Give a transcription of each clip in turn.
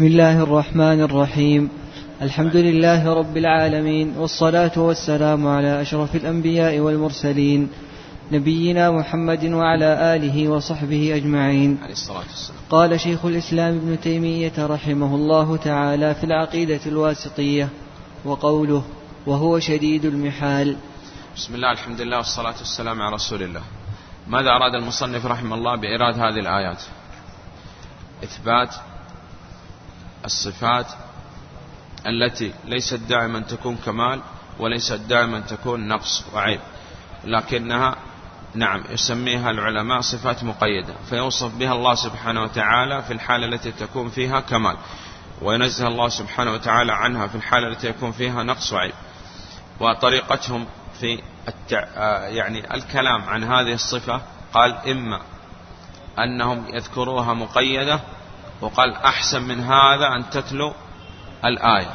بسم الله الرحمن الرحيم. الحمد لله رب العالمين والصلاة والسلام على أشرف الأنبياء والمرسلين نبينا محمد وعلى آله وصحبه أجمعين. قال شيخ الإسلام ابن تيمية رحمه الله تعالى في العقيدة الواسطية وقوله وهو شديد المحال. بسم الله الحمد لله والصلاة والسلام على رسول الله. ماذا أراد المصنف رحمه الله بإيراد هذه الآيات؟ إثبات الصفات التي ليست دائما تكون كمال وليست دائما تكون نقص وعيب. لكنها نعم يسميها العلماء صفات مقيدة فيوصف بها الله سبحانه وتعالى في الحالة التي تكون فيها كمال وينزه الله سبحانه وتعالى عنها في الحالة التي يكون فيها نقص وعيب. وطريقتهم في التع... يعني الكلام عن هذه الصفة قال إما أنهم يذكروها مقيدة وقال أحسن من هذا أن تتلو الآية.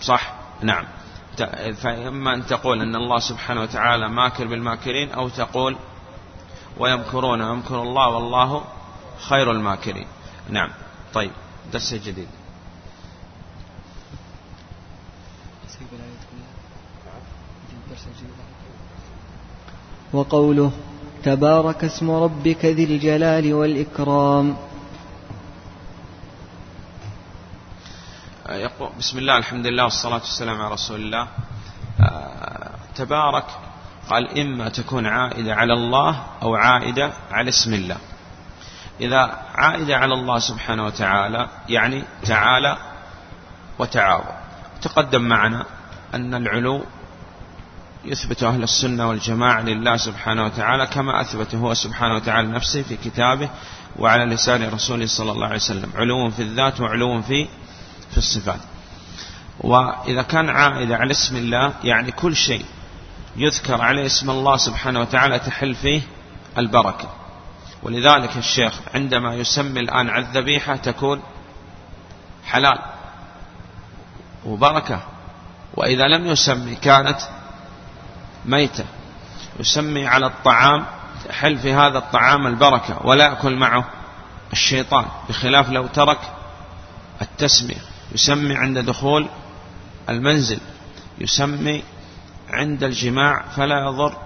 صح؟ نعم. فإما أن تقول أن الله سبحانه وتعالى ماكر بالماكرين أو تقول ويمكرون ويمكر الله والله خير الماكرين. نعم. طيب. درس جديد. وقوله تبارك اسم ربك ذي الجلال والإكرام. يقول بسم الله الحمد لله والصلاة والسلام على رسول الله. آه، تبارك قال إما تكون عائدة على الله أو عائدة على اسم الله. إذا عائدة على الله سبحانه وتعالى يعني تعالى وتعاظم تقدم معنا أن العلو يثبت أهل السنة والجماعة لله سبحانه وتعالى كما أثبته هو سبحانه وتعالى نفسه في كتابه وعلى لسان رسوله صلى الله عليه وسلم. علو في الذات وعلو في في الصفات. وإذا كان عائدة على اسم الله يعني كل شيء يذكر عليه اسم الله سبحانه وتعالى تحل فيه البركة. ولذلك الشيخ عندما يسمي الآن على الذبيحة تكون حلال وبركة. وإذا لم يسمي كانت ميتة. يسمي على الطعام تحل في هذا الطعام البركة ولا يأكل معه الشيطان بخلاف لو ترك التسمية. يسمي عند دخول المنزل يسمي عند الجماع فلا يضر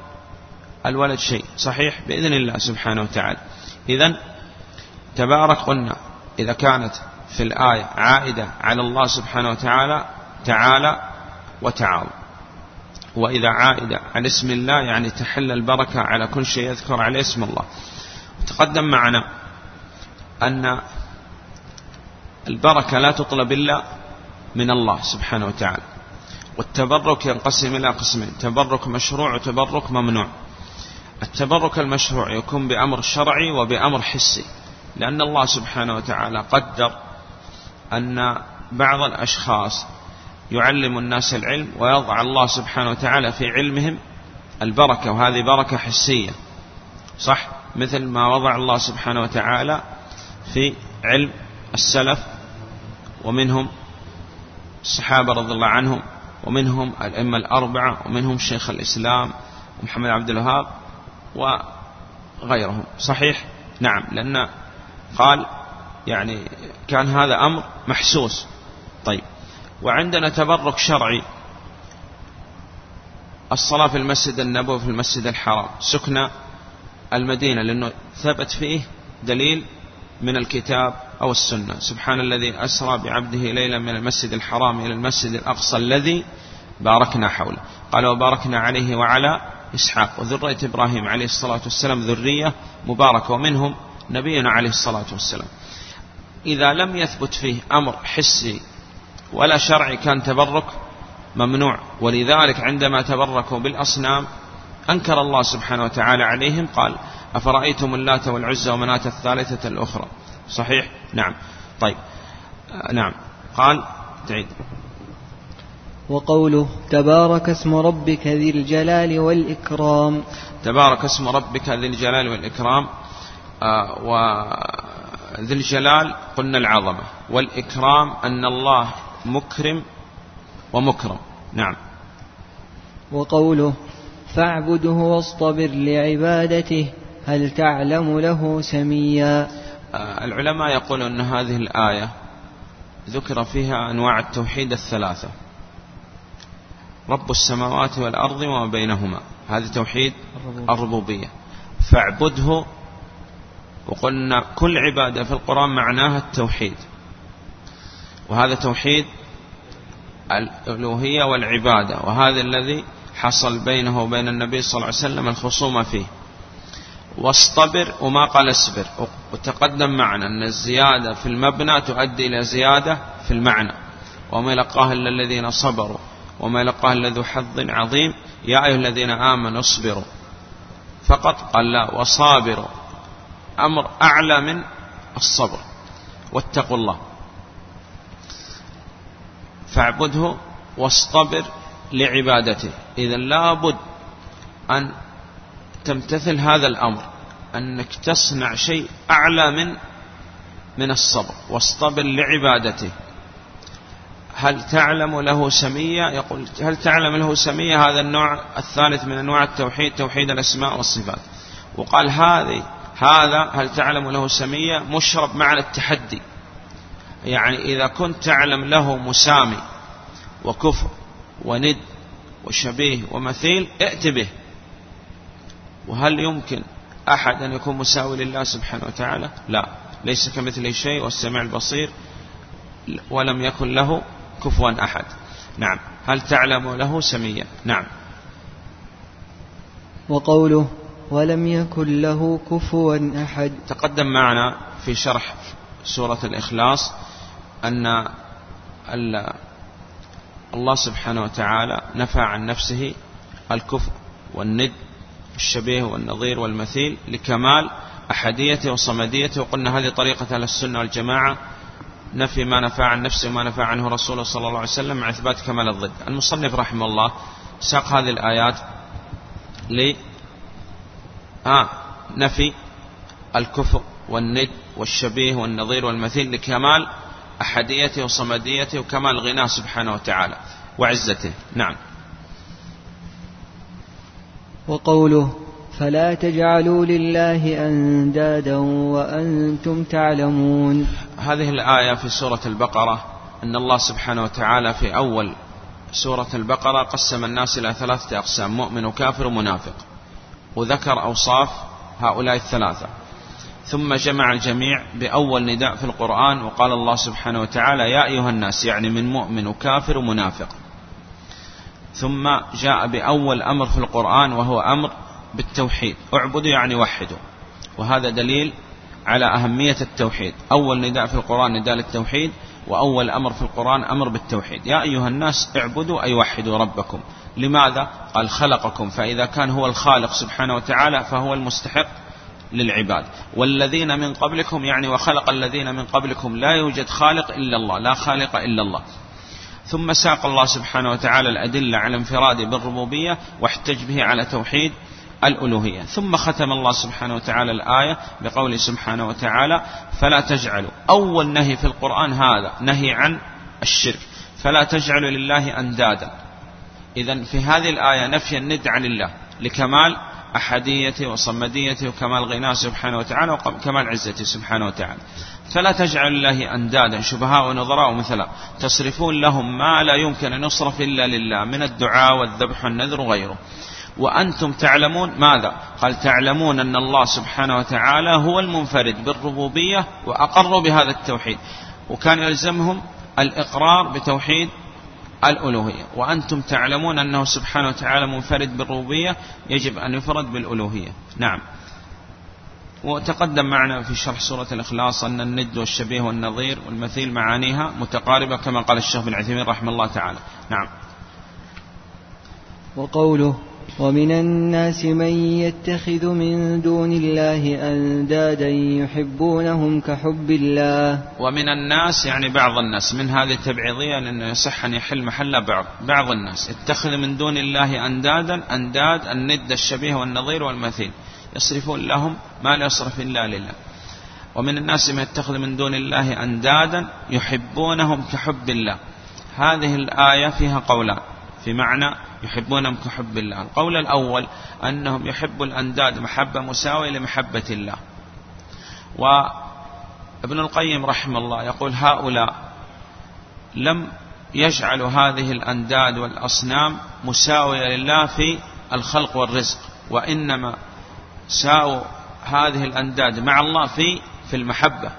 الولد شيء. صحيح؟ بإذن الله سبحانه وتعالى. إذا تبارك قلنا إذا كانت في الآية عائدة على الله سبحانه وتعالى تعالى وتعالى وإذا عائدة على اسم الله يعني تحل البركة على كل شيء يذكر عليه اسم الله. تقدم معنا أن البركة لا تطلب إلا من الله سبحانه وتعالى. والتبرك ينقسم إلى قسمين تبرك مشروع وتبرك ممنوع. التبرك المشروع يكون بأمر شرعي وبأمر حسي لأن الله سبحانه وتعالى قدر أن بعض الأشخاص يعلم الناس العلم ويضع الله سبحانه وتعالى في علمهم البركة وهذه بركة حسية. صح؟ مثل ما وضع الله سبحانه وتعالى في علم السلف ومنهم الصحابة رضي الله عنهم ومنهم الأئمة الأربعة ومنهم شيخ الإسلام محمد عبد الوهاب وغيرهم. صحيح؟ نعم لأن قال يعني كان هذا أمر محسوس. طيب وعندنا تبرك شرعي. الصلاة في المسجد النبوي في المسجد الحرام. سكن المدينة لأنه ثبت فيه دليل من الكتاب أو السنة. سبحان الذي أسرى بعبده ليلا من المسجد الحرام إلى المسجد الأقصى الذي باركنا حوله. قال وباركنا عليه وعلى إسحاق. وذرية إبراهيم عليه الصلاة والسلام ذرية مباركة. ومنهم نبينا عليه الصلاة والسلام. إذا لم يثبت فيه أمر حسي ولا شرعي كان تبرك ممنوع. ولذلك عندما تبركوا بالأصنام أنكر الله سبحانه وتعالى عليهم قال أفرأيتم اللات والعزى ومناة الثالثة الأخرى؟ صحيح؟ نعم. طيب. آه نعم. قال تعيد. وقوله تبارك اسم ربك ذي الجلال والإكرام. تبارك اسم ربك ذي الجلال والإكرام. آه وذي الجلال قلنا العظمة. والإكرام أن الله مكرم ومكرم. نعم. وقوله فاعبده واصطبر لعبادته هل تعلم له سميا. العلماء يقولون أن هذه الآية ذكر فيها أنواع التوحيد الثلاثة. رب السماوات والأرض وما بينهما. هذا توحيد الربوبية. فاعبده وقلنا كل عبادة في القرآن معناها التوحيد. وهذا توحيد الألوهية والعبادة. وهذا الذي حصل بينه وبين النبي صلى الله عليه وسلم الخصومة فيه. واصطبر وما قال اصبر. وتقدم معنا أن الزيادة في المبنى تؤدي إلى زيادة في المعنى. وما يلقاها إلا الذين صبروا. وما يلقاها إلا ذو حظ عظيم. يا أيها الذين آمنوا اصبروا. فقط قال لا وصابروا. أمر أعلى من الصبر. واتقوا الله. فاعبده واصطبر لعبادته. إذا لابد أن تمتثل هذا الأمر. أنك تصنع شيء أعلى من من الصبر واصطبر لعبادته. هل تعلم له سمية؟ يقول هل تعلم له سمية هذا النوع الثالث من أنواع التوحيد؟ توحيد الأسماء والصفات. وقال هذه هذا هل تعلم له سمية؟ مشرب معنى التحدي. يعني إذا كنت تعلم له مسامي وكفر وند وشبيه ومثيل ائت به. وهل يمكن أحد أن يكون مساوي لله سبحانه وتعالى؟ لا. ليس كمثله شيء والسمع البصير ولم يكن له كفوا أحد. نعم. هل تعلم له سميا؟ نعم. وقوله ولم يكن له كفوا أحد. تقدم معنا في شرح سورة الإخلاص أن الله سبحانه وتعالى نفى عن نفسه الكفر والند الشبيه والنظير والمثيل لكمال أحديته وصمديته. وقلنا هذه طريقة أهل السنة والجماعة. نفي ما نفى عن نفسه وما نفى عنه رسوله صلى الله عليه وسلم مع إثبات كمال الضد. المصنف رحمه الله ساق هذه الآيات ل آه نفي الكفر والند والشبيه والنظير والمثيل لكمال أحديته وصمديته وكمال غناه سبحانه وتعالى وعزته. نعم. وقوله فلا تجعلوا لله أندادا وأنتم تعلمون. هذه الآية في سورة البقرة أن الله سبحانه وتعالى في أول سورة البقرة قسم الناس إلى ثلاثة أقسام مؤمن وكافر ومنافق. وذكر أوصاف هؤلاء الثلاثة. ثم جمع الجميع بأول نداء في القرآن وقال الله سبحانه وتعالى يا أيها الناس يعني من مؤمن وكافر ومنافق. ثم جاء بأول أمر في القرآن وهو أمر بالتوحيد. اعبدوا يعني وحدوا. وهذا دليل على أهمية التوحيد. أول نداء في القرآن نداء للتوحيد وأول أمر في القرآن أمر بالتوحيد. يا أيها الناس اعبدوا أي وحدوا ربكم. لماذا؟ قال خلقكم فإذا كان هو الخالق سبحانه وتعالى فهو المستحق للعباد. والذين من قبلكم يعني وخلق الذين من قبلكم لا يوجد خالق إلا الله لا خالق إلا الله. ثم ساق الله سبحانه وتعالى الأدلة على انفراده بالربوبية واحتج به على توحيد الألوهية. ثم ختم الله سبحانه وتعالى الآية بقوله سبحانه وتعالى فلا تجعلوا أول نهي في القرآن هذا نهي عن الشرك. فلا تجعلوا لله أندادا. إذا في هذه الآية نفي الند عن الله لكمال أحديته وصمديته وكمال غناه سبحانه وتعالى وكمال عزته سبحانه وتعالى. فلا تجعل الله أندادا شبهاء ونظراء مثلا تصرفون لهم ما لا يمكن أن يصرف إلا لله من الدعاء والذبح والنذر وغيره. وأنتم تعلمون ماذا؟ قال تعلمون أن الله سبحانه وتعالى هو المنفرد بالربوبية وأقروا بهذا التوحيد. وكان يلزمهم الإقرار بتوحيد الألوهية. وأنتم تعلمون أنه سبحانه وتعالى منفرد بالربوبية يجب أن يفرد بالألوهية. نعم. وتقدم معنا في شرح سورة الإخلاص أن الند والشبيه والنظير والمثيل معانيها متقاربة كما قال الشيخ بن عثيمين رحمه الله تعالى. نعم. وقوله ومن الناس من يتخذ من دون الله أندادا يحبونهم كحب الله. ومن الناس يعني بعض الناس من هذه التبعيضية لأنه يصح أن يحل محل بعض بعض الناس. يتخذ من دون الله أندادا أنداد الند الشبيه والنظير والمثيل. يصرفون لهم ما لا يصرف إلا لله. ومن الناس من يتخذ من دون الله أندادا يحبونهم كحب الله. هذه الآية فيها قولان. في معنى يحبونهم كحب الله. القول الأول أنهم يحب الأنداد محبة مساوية لمحبة الله. وابن القيم رحمه الله يقول هؤلاء لم يجعلوا هذه الأنداد والأصنام مساوية لله في الخلق والرزق وإنما ساووا هذه الأنداد مع الله في في المحبة.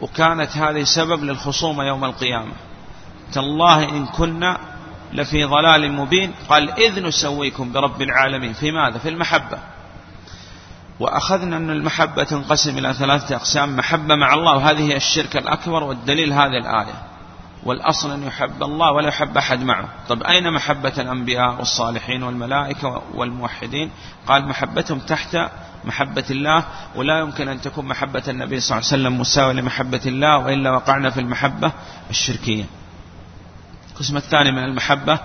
وكانت هذه سبب للخصومة يوم القيامة. تالله إن كنا لفي ضلال مبين. قال إذ نسويكم برب العالمين. في ماذا؟ في المحبة. وأخذنا أن المحبة تنقسم إلى ثلاثة أقسام. محبة مع الله. وهذه هي الشرك الأكبر والدليل هذه الآية. والأصل أن يحب الله ولا يحب أحد معه. طب أين محبة الأنبياء والصالحين والملائكة والموحدين؟ قال محبتهم تحت محبة الله ولا يمكن أن تكون محبة النبي صلى الله عليه وسلم مساوية لمحبة الله وإلا وقعنا في المحبة الشركية. القسم الثاني من المحبة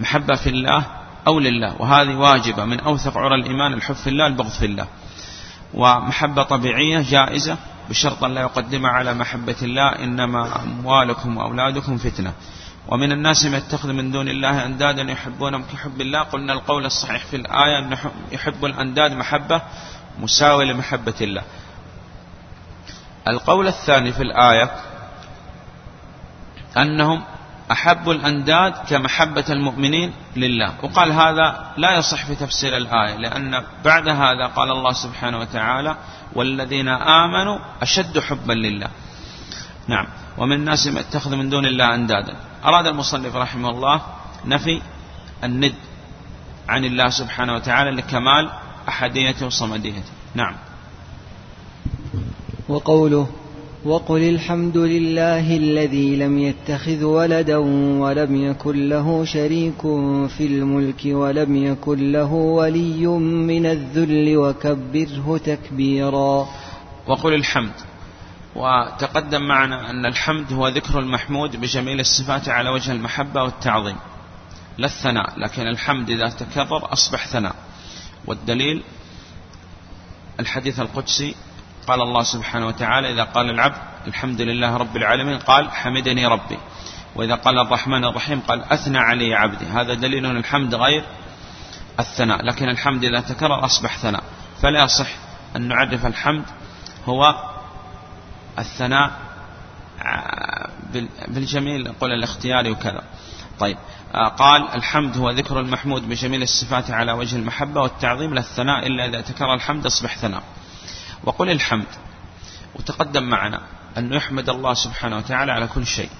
محبة في الله أو لله وهذه واجبة من أوثق عرى الإيمان الحب في الله البغض في الله. ومحبة طبيعية جائزة بشرط أن لا يقدم على محبة الله إنما أموالكم وأولادكم فتنة. ومن الناس من يتخذ من دون الله أندادا يحبونهم كحب الله. قلنا القول الصحيح في الآية أن يحب الأنداد محبة مساوية لمحبة الله. القول الثاني في الآية أنهم أحبوا الأنداد كمحبة المؤمنين لله. وقال هذا لا يصح في تفسير الآية لأن بعد هذا قال الله سبحانه وتعالى والذين آمنوا أشد حبا لله. نعم. ومن الناس من اتخذ من دون الله أندادا. أراد المصنف رحمه الله نفي الند عن الله سبحانه وتعالى لكمال أحديته وصمديته نعم. وقوله وقل الحمد لله الذي لم يتخذ ولدا ولم يكن له شريك في الملك ولم يكن له ولي من الذل وكبره تكبيرا. وقل الحمد. وتقدم معنا أن الحمد هو ذكر المحمود بجميل الصفات على وجه المحبة والتعظيم. لا الثناء لكن الحمد إذا تكرر أصبح ثناء. والدليل الحديث القدسي قال الله سبحانه وتعالى إذا قال العبد الحمد لله رب العالمين قال حمدني ربي. وإذا قال الرحمن الرحيم قال أثنى علي عبدي. هذا دليل الحمد غير الثناء لكن الحمد إذا تكرر أصبح ثناء. فلا يصح أن نعرف الحمد هو الثناء بالجميل نقول الاختياري وكذا. طيب آه، قال الحمد هو ذكر المحمود بجميل الصفات على وجه المحبة والتعظيم للثناء إلا إذا تكرر الحمد أصبح ثناء. وقل الحمد. وتقدم معنا أن يحمد الله سبحانه وتعالى على كل شيء.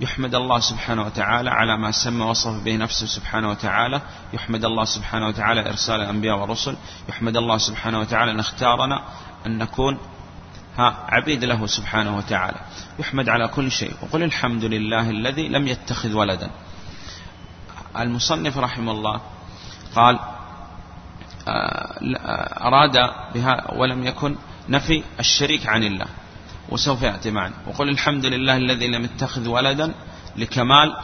يحمد الله سبحانه وتعالى على ما سمى وصف به نفسه سبحانه وتعالى. يحمد الله سبحانه وتعالى إرسال الأنبياء والرسل. يحمد الله سبحانه وتعالى أن اختارنا أن نكون ها عبيد له سبحانه وتعالى. يحمد على كل شيء. وقل الحمد لله الذي لم يتخذ ولدا. المصنف رحمه الله قال أراد بها ولم يكن نفي الشريك عن الله. وسوف يأتي معنا. وقل الحمد لله الذي لم يتخذ ولدا لكمال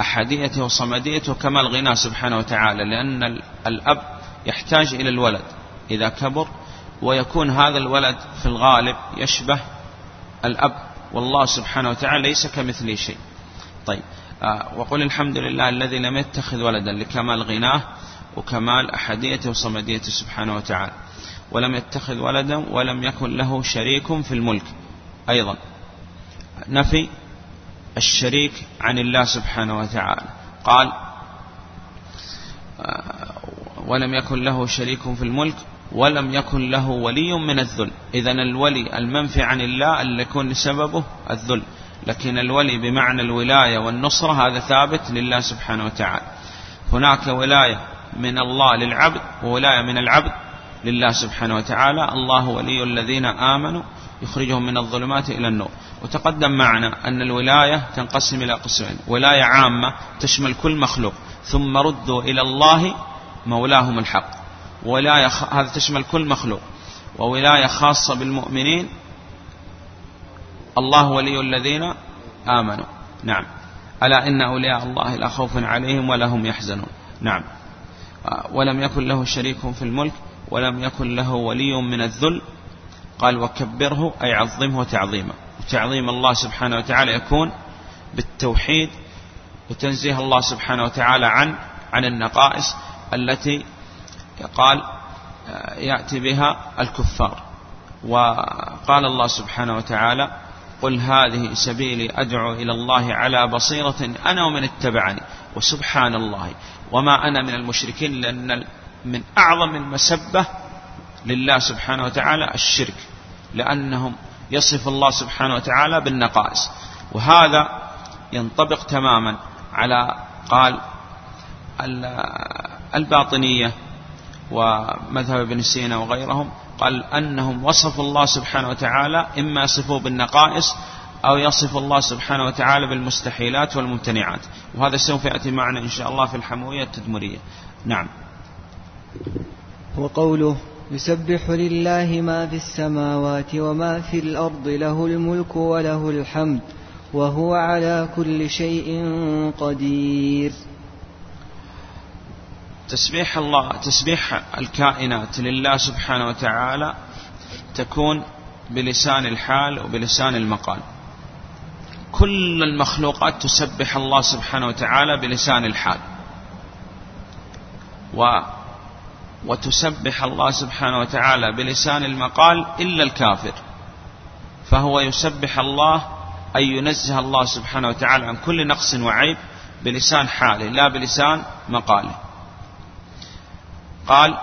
أحديته وصمديته وكمال غناه سبحانه وتعالى لأن الأب يحتاج إلى الولد إذا كبر ويكون هذا الولد في الغالب يشبه الأب. والله سبحانه وتعالى ليس كمثله شيء. طيب آه، وقل الحمد لله الذي لم يتخذ ولدا لكمال غناه وكمال أحديته وصمديته سبحانه وتعالى. ولم يتخذ ولدا ولم يكن له شريك في الملك. أيضا نفي الشريك عن الله سبحانه وتعالى. قال آه، ولم يكن له شريك في الملك ولم يكن له ولي من الذل. إذا الولي المنفي عن الله اللي يكون سببه الذل. لكن الولي بمعنى الولاية والنصرة هذا ثابت لله سبحانه وتعالى. هناك ولاية من الله للعبد وولاية من العبد لله سبحانه وتعالى. الله ولي الذين آمنوا يخرجهم من الظلمات إلى النور. وتقدم معنا أن الولاية تنقسم إلى قسمين. ولاية عامة تشمل كل مخلوق ثم ردوا إلى الله مولاهم الحق. ولاية هذا تشمل كل مخلوق. وولاية خاصة بالمؤمنين الله ولي الذين آمنوا. نعم. ألا إن أولياء الله لا خوف عليهم ولا هم يحزنون. نعم. ولم يكن له شريك في الملك ولم يكن له ولي من الذل. قال وكبره أي عظمه تعظيما وتعظيم الله سبحانه وتعالى يكون بالتوحيد وتنزيه الله سبحانه وتعالى عن عن النقائص التي قال يأتي بها الكفار. وقال الله سبحانه وتعالى قل هذه سبيلي أدعو إلى الله على بصيرة أنا ومن اتبعني. وسبحان الله. وما أنا من المشركين لأن من أعظم المسبة لله سبحانه وتعالى الشرك لأنهم يصف الله سبحانه وتعالى بالنقائص. وهذا ينطبق تماما على قال الباطنية ومذهب ابن سينا وغيرهم قال أنهم وصفوا الله سبحانه وتعالى إما يصفوه بالنقائص أو يصف الله سبحانه وتعالى بالمستحيلات والممتنعات. وهذا سوف يأتي معنا إن شاء الله في الحموية التدمرية. نعم. وقوله يسبح لله ما في السماوات وما في الأرض له الملك وله الحمد وهو على كل شيء قدير. تسبيح الله تسبيح الكائنات لله سبحانه وتعالى تكون بلسان الحال وبلسان المقال. كل المخلوقات تسبح الله سبحانه وتعالى بلسان الحال و وتسبح الله سبحانه وتعالى بلسان المقال إلا الكافر. فهو يسبح الله أي ينزه الله سبحانه وتعالى عن كل نقص وعيب بلسان حاله لا بلسان مقاله. قال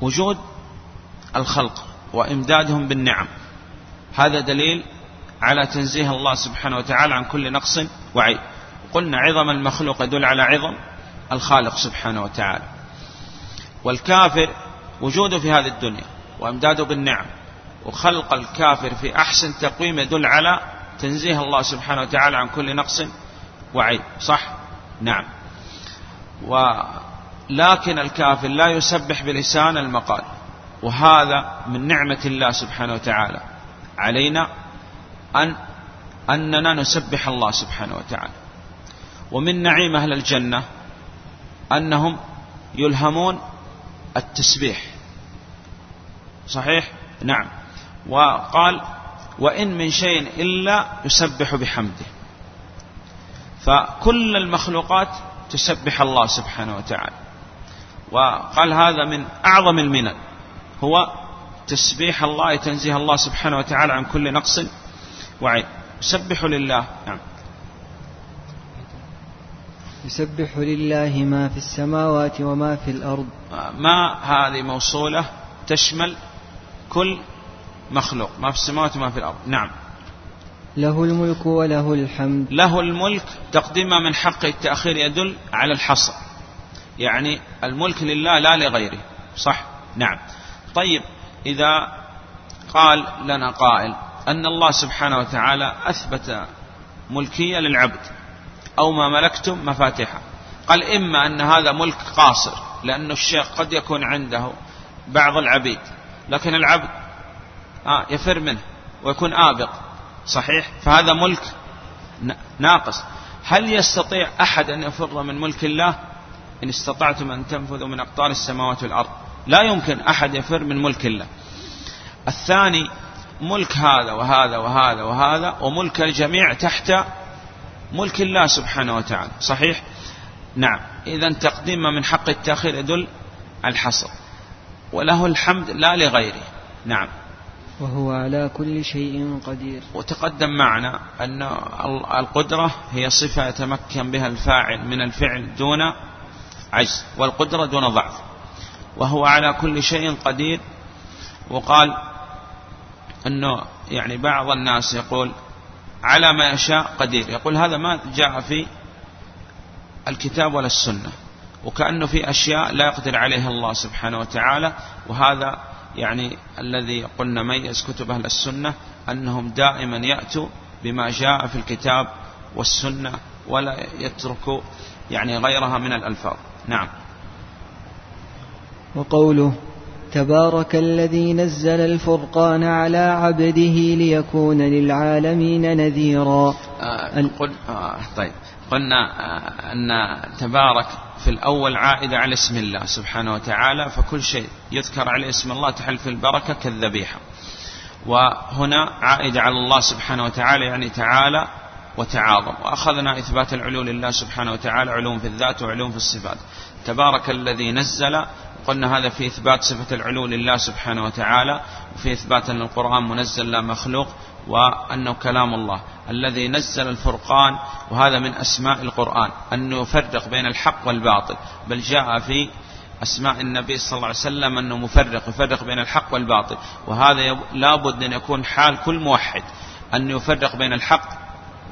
وجود الخلق وإمدادهم بالنعم. هذا دليل على تنزيه الله سبحانه وتعالى عن كل نقص وعيب. قلنا عظم المخلوق يدل على عظم الخالق سبحانه وتعالى. والكافر وجوده في هذه الدنيا وإمداده بالنعم. وخلق الكافر في أحسن تقويم يدل على تنزيه الله سبحانه وتعالى عن كل نقص وعيب. صح؟ نعم. ولكن الكافر لا يسبح بلسان المقال. وهذا من نعمة الله سبحانه وتعالى. علينا أن أننا نسبح الله سبحانه وتعالى. ومن نعيم أهل الجنة أنهم يلهمون التسبيح. صحيح؟ نعم. وقال وإن من شيء إلا يسبح بحمده. فكل المخلوقات تسبح الله سبحانه وتعالى. وقال هذا من أعظم المنن. هو تسبيح الله تنزيه الله سبحانه وتعالى عن كل نقص وعيب يسبح لله. نعم. يسبح لله ما في السماوات وما في الأرض. ما هذه موصولة تشمل كل مخلوق. ما في السماوات وما في الأرض. نعم. له الملك وله الحمد. له الملك تقديمه من حق التأخير يدل على الحصر. يعني الملك لله لا لغيره. صح؟ نعم. طيب إذا قال لنا قائل أن الله سبحانه وتعالى أثبت ملكية للعبد أو ما ملكتم مفاتحه قال إما أن هذا ملك قاصر لأن الشيخ قد يكون عنده بعض العبيد لكن العبد آه يفر منه ويكون آبق صحيح؟ فهذا ملك ناقص. هل يستطيع أحد أن يفر من ملك الله؟ إن استطعتم أن تنفذوا من أقطار السماوات والأرض. لا يمكن أحد يفر من ملك الله. الثاني ملك هذا وهذا وهذا وهذا وملك الجميع تحت ملك الله سبحانه وتعالى. صحيح؟ نعم. إذا تقديم من حق التأخير يدل على الحصر. وله الحمد لا لغيره. نعم. وهو على كل شيء قدير. وتقدم معنا أن القدرة هي صفة يتمكن بها الفاعل من الفعل دون عجز والقدرة دون ضعف. وهو على كل شيء قدير. وقال أنه يعني بعض الناس يقول على ما يشاء قدير. يقول هذا ما جاء في الكتاب ولا السنة. وكأنه في أشياء لا يقدر عليها الله سبحانه وتعالى. وهذا يعني الذي قلنا ميز كتب أهل السنة أنهم دائما يأتوا بما جاء في الكتاب والسنة ولا يتركوا يعني غيرها من الألفاظ. نعم. وقوله تبارك الذي نزل الفرقان على عبده ليكون للعالمين نذيرا. آه قل آه طيب. قلنا آه أن تبارك في الأول عائدة على اسم الله سبحانه وتعالى فكل شيء يذكر عليه اسم الله تحل في البركة كالذبيحة. وهنا عائدة على الله سبحانه وتعالى يعني تعالى وتعاظم. وأخذنا إثبات العلو لله سبحانه وتعالى علوم في الذات وعلوم في الصفات. تبارك الذي نزل قلنا هذا في إثبات صفة العلو لله سبحانه وتعالى وفي إثبات أن القرآن منزل لا مخلوق وأنه كلام الله. الذي نزل الفرقان وهذا من أسماء القرآن أنه يفرق بين الحق والباطل. بل جاء في أسماء النبي صلى الله عليه وسلم أنه مفرق يفرق بين الحق والباطل. وهذا لابد أن يكون حال كل موحد أن يفرق بين الحق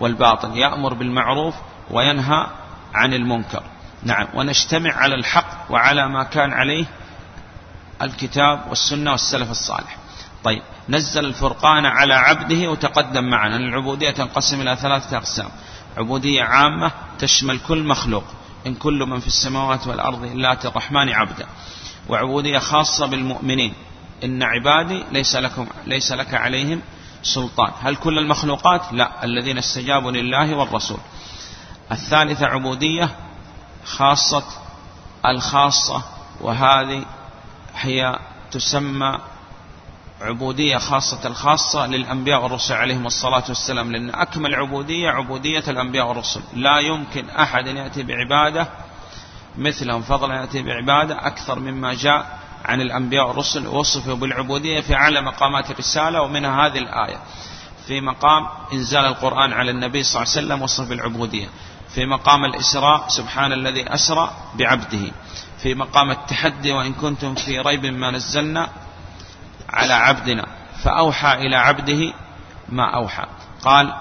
والباطل. يأمر بالمعروف وينهى عن المنكر. نعم. ونجتمع على الحق وعلى ما كان عليه الكتاب والسنة والسلف الصالح. طيب. نزل الفرقان على عبده وتقدم معنا. العبودية تنقسم إلى ثلاثة أقسام. عبودية عامة تشمل كل مخلوق. إن كل من في السماوات والأرض إلا الرحمن عبدا. وعبودية خاصة بالمؤمنين. إن عبادي ليس, لكم ليس لك عليهم سلطان. هل كل المخلوقات؟ لا. الذين استجابوا لله والرسول. الثالثة عبودية خاصة الخاصة وهذه هي تسمى عبودية خاصة الخاصة للأنبياء والرسل عليهم الصلاة والسلام لأن أكمل عبودية عبودية الأنبياء والرسل. لا يمكن أحد أن يأتي بعبادة مثلهم. فضلا يأتي بعبادة أكثر مما جاء عن الأنبياء والرسل وصفوا بالعبودية في أعلى مقامات الرسالة ومنها هذه الآية. في مقام إنزال القرآن على النبي صلى الله عليه وسلم وصف بالعبودية. في مقام الإسراء سبحان الذي أسرى بعبده. في مقام التحدي وإن كنتم في ريب ما نزلنا على عبدنا. فأوحى إلى عبده ما أوحى. قال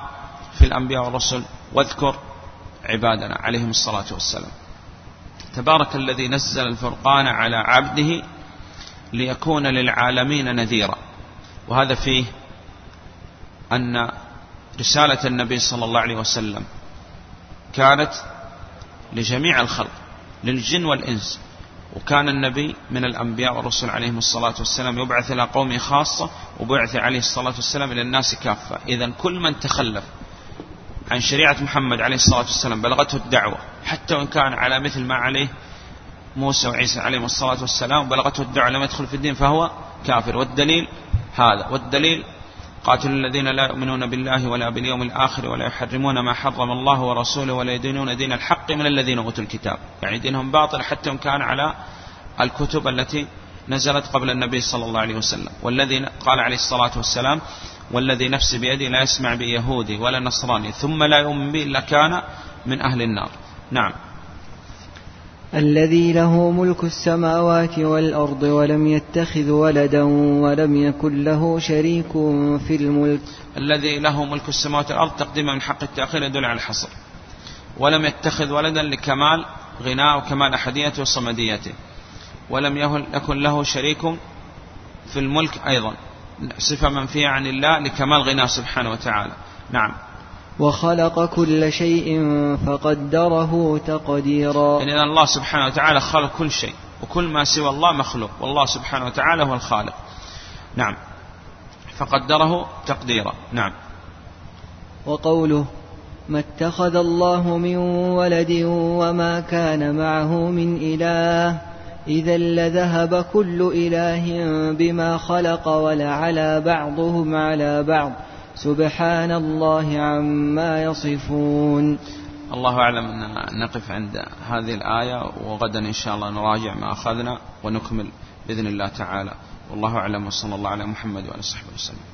في الأنبياء والرسل واذكر عبادنا عليهم الصلاة والسلام. تبارك الذي نزل الفرقان على عبده ليكون للعالمين نذيرا. وهذا فيه أن رسالة النبي صلى الله عليه وسلم كانت لجميع الخلق للجن والإنس. وكان النبي من الأنبياء والرسل عليهم الصلاة والسلام يبعث إلى قومه خاصة وبعث عليه الصلاة والسلام إلى الناس كافة. إذا كل من تخلف عن شريعة محمد عليه الصلاة والسلام بلغته الدعوة حتى وإن كان على مثل ما عليه موسى وعيسى عليهم الصلاة والسلام بلغته الدعوة لم يدخل في الدين فهو كافر. والدليل هذا والدليل قاتلوا الذين لا يؤمنون بالله ولا باليوم الآخر ولا يحرمون ما حرم الله ورسوله ولا يدينون دين الحق من الذين أوتوا الكتاب. يعني دينهم باطل حتى كان على الكتب التي نزلت قبل النبي صلى الله عليه وسلم. والذي قال عليه الصلاة والسلام والذي نفسي بيدي لا يسمع بيهودي ولا نصراني ثم لا يؤمن به إلا كان من أهل النار. نعم. الذي له ملك السماوات والأرض ولم يتخذ ولدا ولم يكن له شريك في الملك. الذي له ملك السماوات والأرض تقديما من حق التأخير يدل على الحصر. ولم يتخذ ولدا لكمال غناء وكمال أحديته وصمديته. ولم يكن له شريك في الملك أيضا. صفة منفية عن الله لكمال غناء سبحانه وتعالى. نعم. وخلق كل شيء فقدره تقديرا. يعني الله سبحانه وتعالى خلق كل شيء وكل ما سوى الله مخلوق والله سبحانه وتعالى هو الخالق. نعم. فقدره تقديرا. نعم. وقوله ما اتخذ الله من ولد وما كان معه من إله إذا لذهب كل إله بما خلق ولعلى بعضهم على بعض. سبحان الله عما يصفون. الله أعلم أن نقف عند هذه الآية وغدا إن شاء الله نراجع ما أخذنا ونكمل بإذن الله تعالى. والله أعلم وصلى الله على محمد وعلى صحبه وسلم.